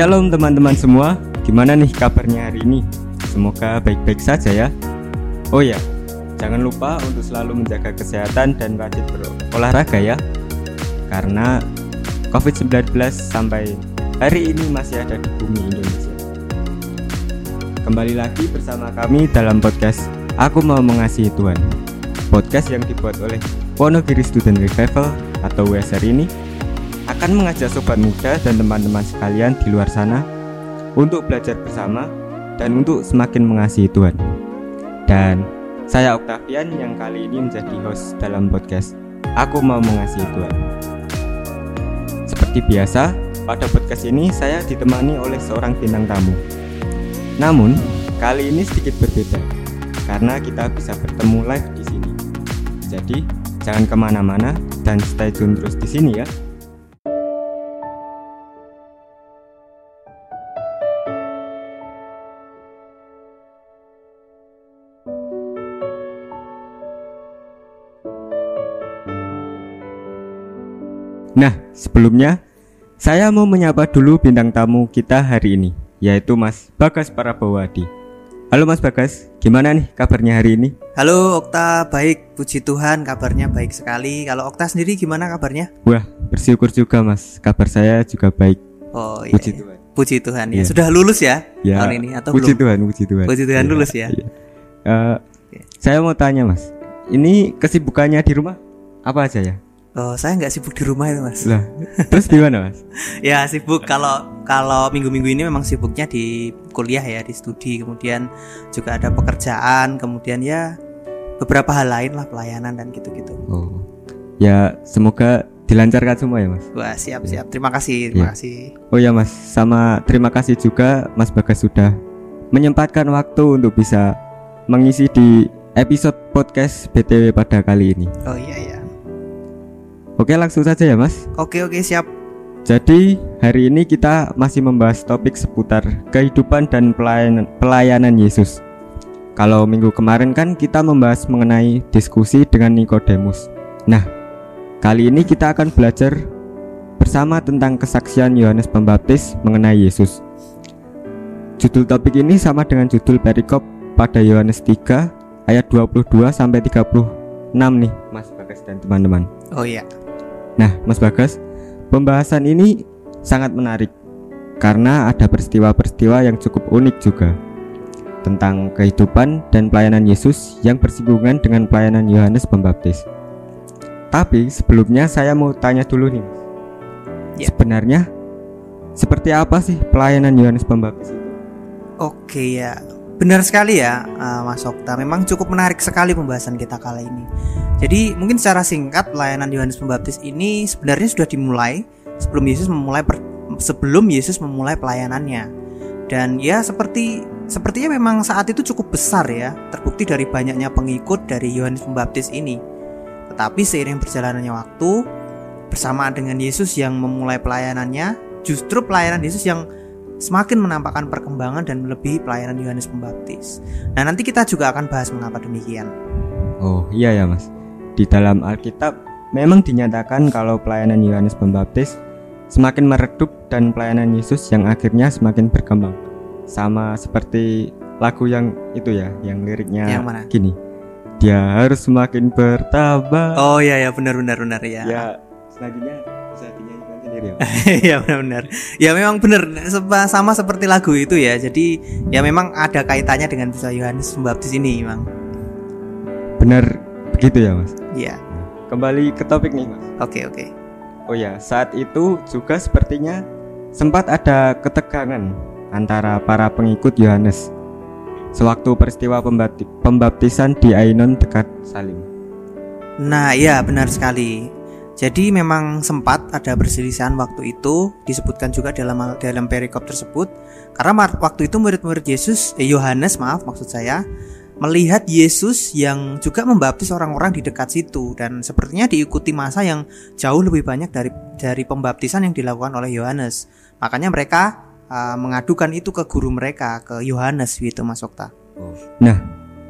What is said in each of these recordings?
Shalom teman-teman semua, gimana nih kabarnya hari ini? Semoga baik-baik saja ya. Oh ya, jangan lupa untuk selalu menjaga kesehatan dan rajin berolahraga ya. Karena COVID-19 sampai hari ini masih ada di bumi Indonesia. Kembali lagi bersama kami dalam podcast Aku Mau Mengasihi Tuhan. Podcast yang dibuat oleh Wonogiri Student Revival atau WSR ini akan mengajak sobat muda dan teman-teman sekalian di luar sana untuk belajar bersama dan untuk semakin mengasihi Tuhan. Dan saya Octavian yang kali ini menjadi host dalam podcast Aku Mau Mengasihi Tuhan. Seperti biasa, pada podcast ini saya ditemani oleh seorang bintang tamu. Namun, kali ini sedikit berbeda karena kita bisa bertemu live di sini. Jadi, jangan ke mana-mana dan stay tune terus di sini ya. Nah, sebelumnya saya mau menyapa dulu bintang tamu kita hari ini, yaitu Mas Bagas Parabawadi. Halo Mas Bagas, gimana nih kabarnya hari ini? Halo Okta, baik, puji Tuhan kabarnya baik sekali. Kalau Okta sendiri gimana kabarnya? Wah, bersyukur juga Mas, kabar saya juga baik. Oh iya. Puji iya. Tuhan. Puji Tuhan ya. Iya. Sudah lulus ya, Ya, tahun ini atau puji belum? Tuhan, puji Tuhan. Puji Tuhan Iya, lulus ya. iya. Eh, saya mau tanya Mas, ini kesibukannya di rumah apa aja ya? Oh, saya nggak sibuk di rumah itu mas. Lah, terus di mana Mas? Ya sibuk kalau kalau minggu-minggu ini memang sibuknya di kuliah ya, di studi. Kemudian juga ada pekerjaan, kemudian ya beberapa hal lain lah pelayanan dan gitu-gitu. Oh, ya semoga dilancarkan semua ya Mas. Wah siap siap. Terima kasih, terima Iya. kasih. Oh ya Mas, sama terima kasih juga Mas Bagas sudah menyempatkan waktu untuk bisa mengisi di episode podcast BTW pada kali ini. Oh iya iya. Oke, langsung saja ya Mas. Oke oke siap. Jadi, hari ini kita masih membahas topik seputar kehidupan dan pelayanan, pelayanan Yesus. Kalau minggu kemarin kan kita membahas mengenai diskusi dengan Nikodemus. Nah, kali ini kita akan belajar bersama tentang kesaksian Yohanes Pembaptis mengenai Yesus. Judul topik ini sama dengan judul perikop pada Yohanes 3 ayat 22 sampai 36 nih, Mas Bagas dan teman-teman. Oh iya. Nah, Mas Bagas, pembahasan ini sangat menarik karena ada peristiwa-peristiwa yang cukup unik juga tentang kehidupan dan pelayanan Yesus yang bersinggungan dengan pelayanan Yohanes Pembaptis. Tapi sebelumnya saya mau tanya dulu nih, Mas. Ya. Sebenarnya seperti apa sih pelayanan Yohanes Pembaptis itu? Oke ya, benar sekali ya uh, Mas Okta. Memang cukup menarik sekali pembahasan kita kali ini. Jadi mungkin secara singkat pelayanan Yohanes Pembaptis ini sebenarnya sudah dimulai sebelum Yesus memulai per- sebelum Yesus memulai pelayanannya. Dan ya seperti sepertinya memang saat itu cukup besar ya, terbukti dari banyaknya pengikut dari Yohanes Pembaptis ini. Tetapi seiring berjalannya waktu bersamaan dengan Yesus yang memulai pelayanannya, justru pelayanan Yesus yang semakin menampakkan perkembangan dan melebihi pelayanan Yohanes Pembaptis. Nah, nanti kita juga akan bahas mengapa demikian. Oh iya ya Mas. Di dalam Alkitab memang dinyatakan kalau pelayanan Yohanes Pembaptis semakin meredup dan pelayanan Yesus yang akhirnya semakin berkembang. Sama seperti lagu yang itu ya, yang liriknya Yang mana? gini. Dia harus semakin bertambah. Oh iya ya benar benar benar ya. Ya, selanjutnya bisa dinyanyikan sendiri ya. Iya benar benar. Ya memang benar sama seperti lagu itu ya. Jadi ya memang ada kaitannya dengan bisa Yohanes Pembaptis ini, memang. Benar begitu ya Mas. Iya. Kembali ke topik nih Mas. Oke oke. Oh ya, saat itu juga sepertinya sempat ada ketegangan antara para pengikut Yohanes sewaktu peristiwa pembaptisan di Ainon dekat Salim. Nah, iya benar sekali. Jadi memang sempat ada perselisihan waktu itu disebutkan juga dalam dalam perikop tersebut karena waktu itu murid-murid Yesus eh, Yohanes maaf maksud saya melihat Yesus yang juga membaptis orang-orang di dekat situ dan sepertinya diikuti masa yang jauh lebih banyak dari dari pembaptisan yang dilakukan oleh Yohanes. Makanya mereka uh, mengadukan itu ke guru mereka ke Yohanes gitu Mas Okta. Nah,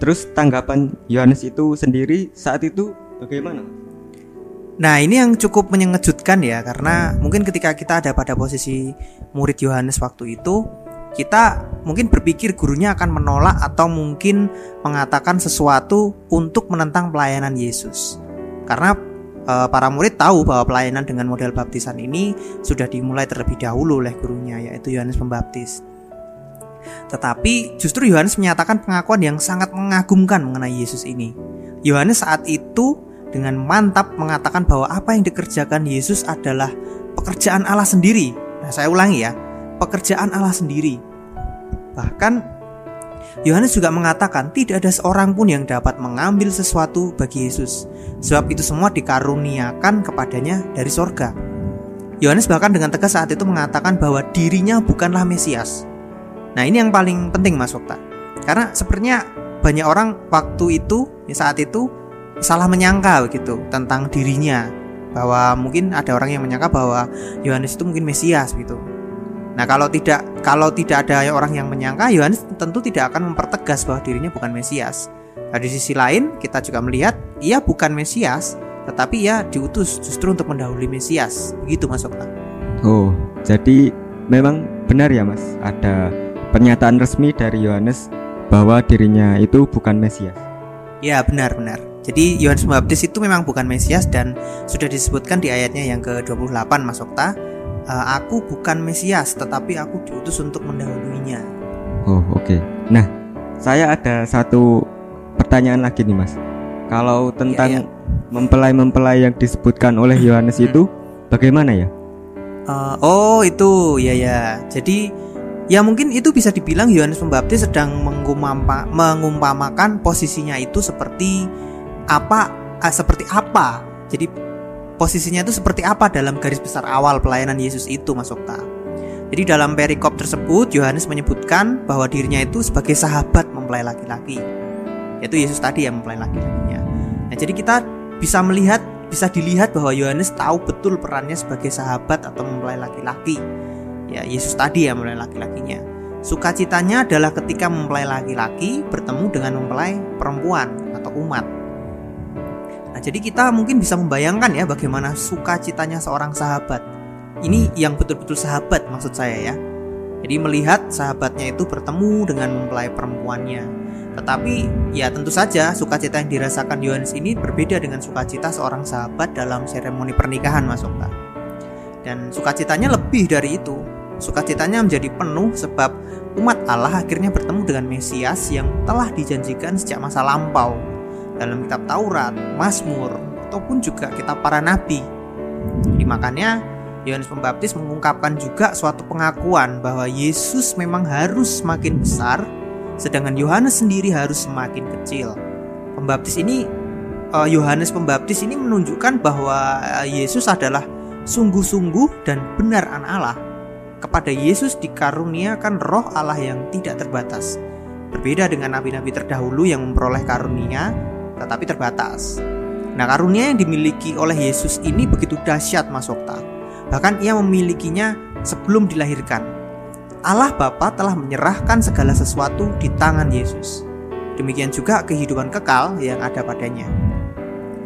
terus tanggapan Yohanes itu sendiri saat itu bagaimana? Nah, ini yang cukup menyengejutkan ya karena mungkin ketika kita ada pada posisi murid Yohanes waktu itu, kita mungkin berpikir gurunya akan menolak atau mungkin mengatakan sesuatu untuk menentang pelayanan Yesus. Karena e, para murid tahu bahwa pelayanan dengan model baptisan ini sudah dimulai terlebih dahulu oleh gurunya yaitu Yohanes Pembaptis. Tetapi justru Yohanes menyatakan pengakuan yang sangat mengagumkan mengenai Yesus ini. Yohanes saat itu dengan mantap mengatakan bahwa apa yang dikerjakan Yesus adalah pekerjaan Allah sendiri. Nah, saya ulangi ya, pekerjaan Allah sendiri. Bahkan Yohanes juga mengatakan tidak ada seorang pun yang dapat mengambil sesuatu bagi Yesus, sebab itu semua dikaruniakan kepadanya dari sorga. Yohanes bahkan dengan tegas saat itu mengatakan bahwa dirinya bukanlah Mesias. Nah ini yang paling penting Mas Okta, karena sepertinya banyak orang waktu itu saat itu salah menyangka begitu tentang dirinya bahwa mungkin ada orang yang menyangka bahwa Yohanes itu mungkin Mesias gitu. Nah, kalau tidak kalau tidak ada orang yang menyangka Yohanes tentu tidak akan mempertegas bahwa dirinya bukan Mesias. Nah, di sisi lain kita juga melihat ia bukan Mesias, tetapi ia diutus justru untuk mendahului Mesias. Begitu Mas Okta. Oh, jadi memang benar ya Mas, ada pernyataan resmi dari Yohanes bahwa dirinya itu bukan Mesias. Ya, benar-benar. Jadi Yohanes Pembaptis itu memang bukan Mesias dan sudah disebutkan di ayatnya yang ke-28 Mas Okta. Uh, aku bukan Mesias tetapi aku diutus untuk mendahuluinya. Oh, oke. Okay. Nah, saya ada satu pertanyaan lagi nih, Mas. Kalau tentang mempelai-mempelai yang disebutkan oleh Yohanes hmm. itu bagaimana ya? Uh, oh, itu ya ya. Jadi ya mungkin itu bisa dibilang Yohanes Pembaptis sedang mengumpamakan posisinya itu seperti apa uh, seperti apa jadi posisinya itu seperti apa dalam garis besar awal pelayanan Yesus itu Mas Okta? Jadi dalam perikop tersebut Yohanes menyebutkan bahwa dirinya itu sebagai sahabat mempelai laki-laki. Yaitu Yesus tadi yang mempelai laki-lakinya. Nah jadi kita bisa melihat bisa dilihat bahwa Yohanes tahu betul perannya sebagai sahabat atau mempelai laki-laki. Ya Yesus tadi yang mempelai laki-lakinya. Sukacitanya adalah ketika mempelai laki-laki bertemu dengan mempelai perempuan atau umat. Nah, jadi kita mungkin bisa membayangkan ya bagaimana sukacitanya seorang sahabat. Ini yang betul-betul sahabat maksud saya ya. Jadi melihat sahabatnya itu bertemu dengan mempelai perempuannya. Tetapi ya tentu saja sukacita yang dirasakan Yohanes ini berbeda dengan sukacita seorang sahabat dalam seremoni pernikahan Mas Okta. Dan sukacitanya lebih dari itu. Sukacitanya menjadi penuh sebab umat Allah akhirnya bertemu dengan Mesias yang telah dijanjikan sejak masa lampau dalam kitab Taurat, Mazmur, ataupun juga kitab para nabi. Jadi makanya Yohanes Pembaptis mengungkapkan juga suatu pengakuan bahwa Yesus memang harus semakin besar, sedangkan Yohanes sendiri harus semakin kecil. Pembaptis ini eh, Yohanes Pembaptis ini menunjukkan bahwa eh, Yesus adalah sungguh-sungguh dan benar anak Allah. Kepada Yesus dikaruniakan roh Allah yang tidak terbatas. Berbeda dengan nabi-nabi terdahulu yang memperoleh karunia tetapi terbatas. Nah, karunia yang dimiliki oleh Yesus ini begitu dahsyat Mas Okta. Bahkan ia memilikinya sebelum dilahirkan. Allah Bapa telah menyerahkan segala sesuatu di tangan Yesus. Demikian juga kehidupan kekal yang ada padanya.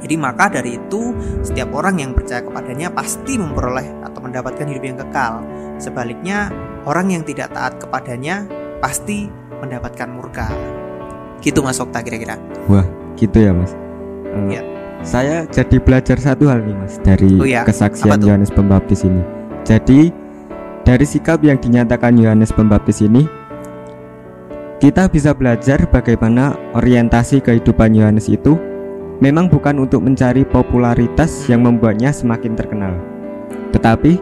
Jadi maka dari itu setiap orang yang percaya kepadanya pasti memperoleh atau mendapatkan hidup yang kekal. Sebaliknya orang yang tidak taat kepadanya pasti mendapatkan murka. Gitu Mas Okta kira-kira. Wah, gitu ya mas? Uh, ya. saya jadi belajar satu hal nih mas dari oh, ya. kesaksian Yohanes Pembaptis ini. Jadi dari sikap yang dinyatakan Yohanes Pembaptis ini kita bisa belajar bagaimana orientasi kehidupan Yohanes itu memang bukan untuk mencari popularitas yang membuatnya semakin terkenal. Tetapi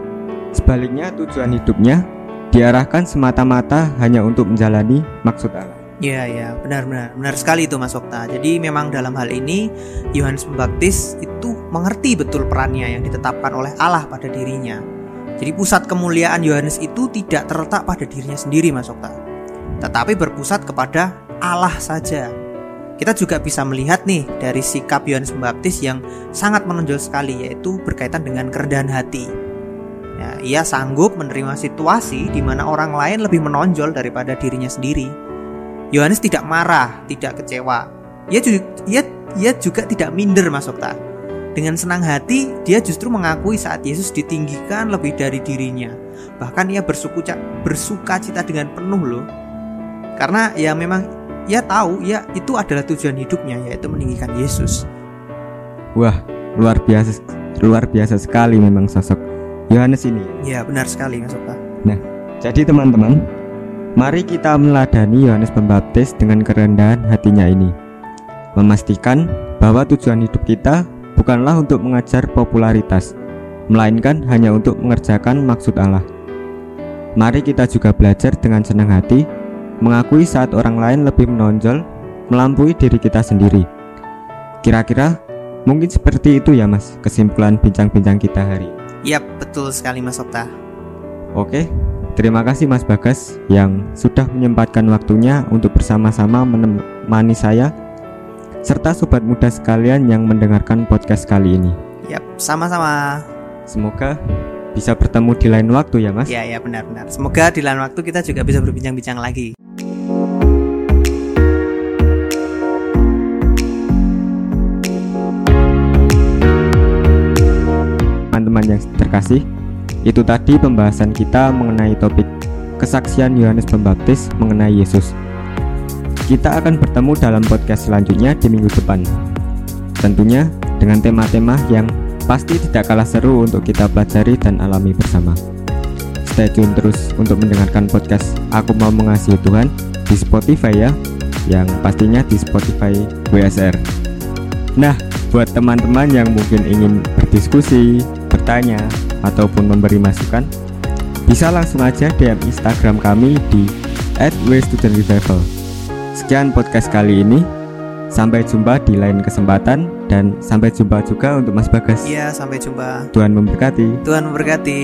sebaliknya tujuan hidupnya diarahkan semata-mata hanya untuk menjalani maksud Allah Iya ya benar-benar benar sekali itu Mas Okta. Jadi memang dalam hal ini Yohanes Pembaptis itu mengerti betul perannya yang ditetapkan oleh Allah pada dirinya. Jadi pusat kemuliaan Yohanes itu tidak terletak pada dirinya sendiri Mas Okta. Tetapi berpusat kepada Allah saja. Kita juga bisa melihat nih dari sikap Yohanes Pembaptis yang sangat menonjol sekali yaitu berkaitan dengan kerendahan hati. Ya, ia sanggup menerima situasi di mana orang lain lebih menonjol daripada dirinya sendiri Yohanes tidak marah, tidak kecewa. Ia juga, ia, ia juga tidak minder Mas Okta. Dengan senang hati, dia justru mengakui saat Yesus ditinggikan lebih dari dirinya. Bahkan ia bersuka, bersuka cita dengan penuh loh. Karena ya memang ia tahu ya itu adalah tujuan hidupnya yaitu meninggikan Yesus. Wah, luar biasa luar biasa sekali memang sosok Yohanes ini. Ya, benar sekali Mas Okta. Nah, jadi teman-teman, mari kita meladani Yohanes Pembaptis dengan kerendahan hatinya ini. Memastikan bahwa tujuan hidup kita bukanlah untuk mengajar popularitas, melainkan hanya untuk mengerjakan maksud Allah. Mari kita juga belajar dengan senang hati, mengakui saat orang lain lebih menonjol, melampaui diri kita sendiri. Kira-kira mungkin seperti itu ya Mas, kesimpulan bincang-bincang kita hari ini. Yap, betul sekali Mas Okta. Oke, terima kasih Mas Bagas yang sudah menyempatkan waktunya untuk bersama-sama menemani saya serta sobat muda sekalian yang mendengarkan podcast kali ini. Yap, sama-sama. Semoga bisa bertemu di lain waktu ya, Mas. Ya, ya benar-benar. Semoga di lain waktu kita juga bisa berbincang-bincang lagi. Teman-teman yang terkasih, itu tadi pembahasan kita mengenai topik kesaksian Yohanes Pembaptis mengenai Yesus. Kita akan bertemu dalam podcast selanjutnya di minggu depan. Tentunya dengan tema-tema yang pasti tidak kalah seru untuk kita pelajari dan alami bersama. Stay tune terus untuk mendengarkan podcast Aku Mau Mengasihi Tuhan di Spotify ya, yang pastinya di Spotify WSR. Nah, buat teman-teman yang mungkin ingin berdiskusi, bertanya, ataupun memberi masukan, bisa langsung aja DM Instagram kami di @wstudentrevival. Sekian podcast kali ini. Sampai jumpa di lain kesempatan dan sampai jumpa juga untuk Mas Bagas. Iya, sampai jumpa. Tuhan memberkati. Tuhan memberkati.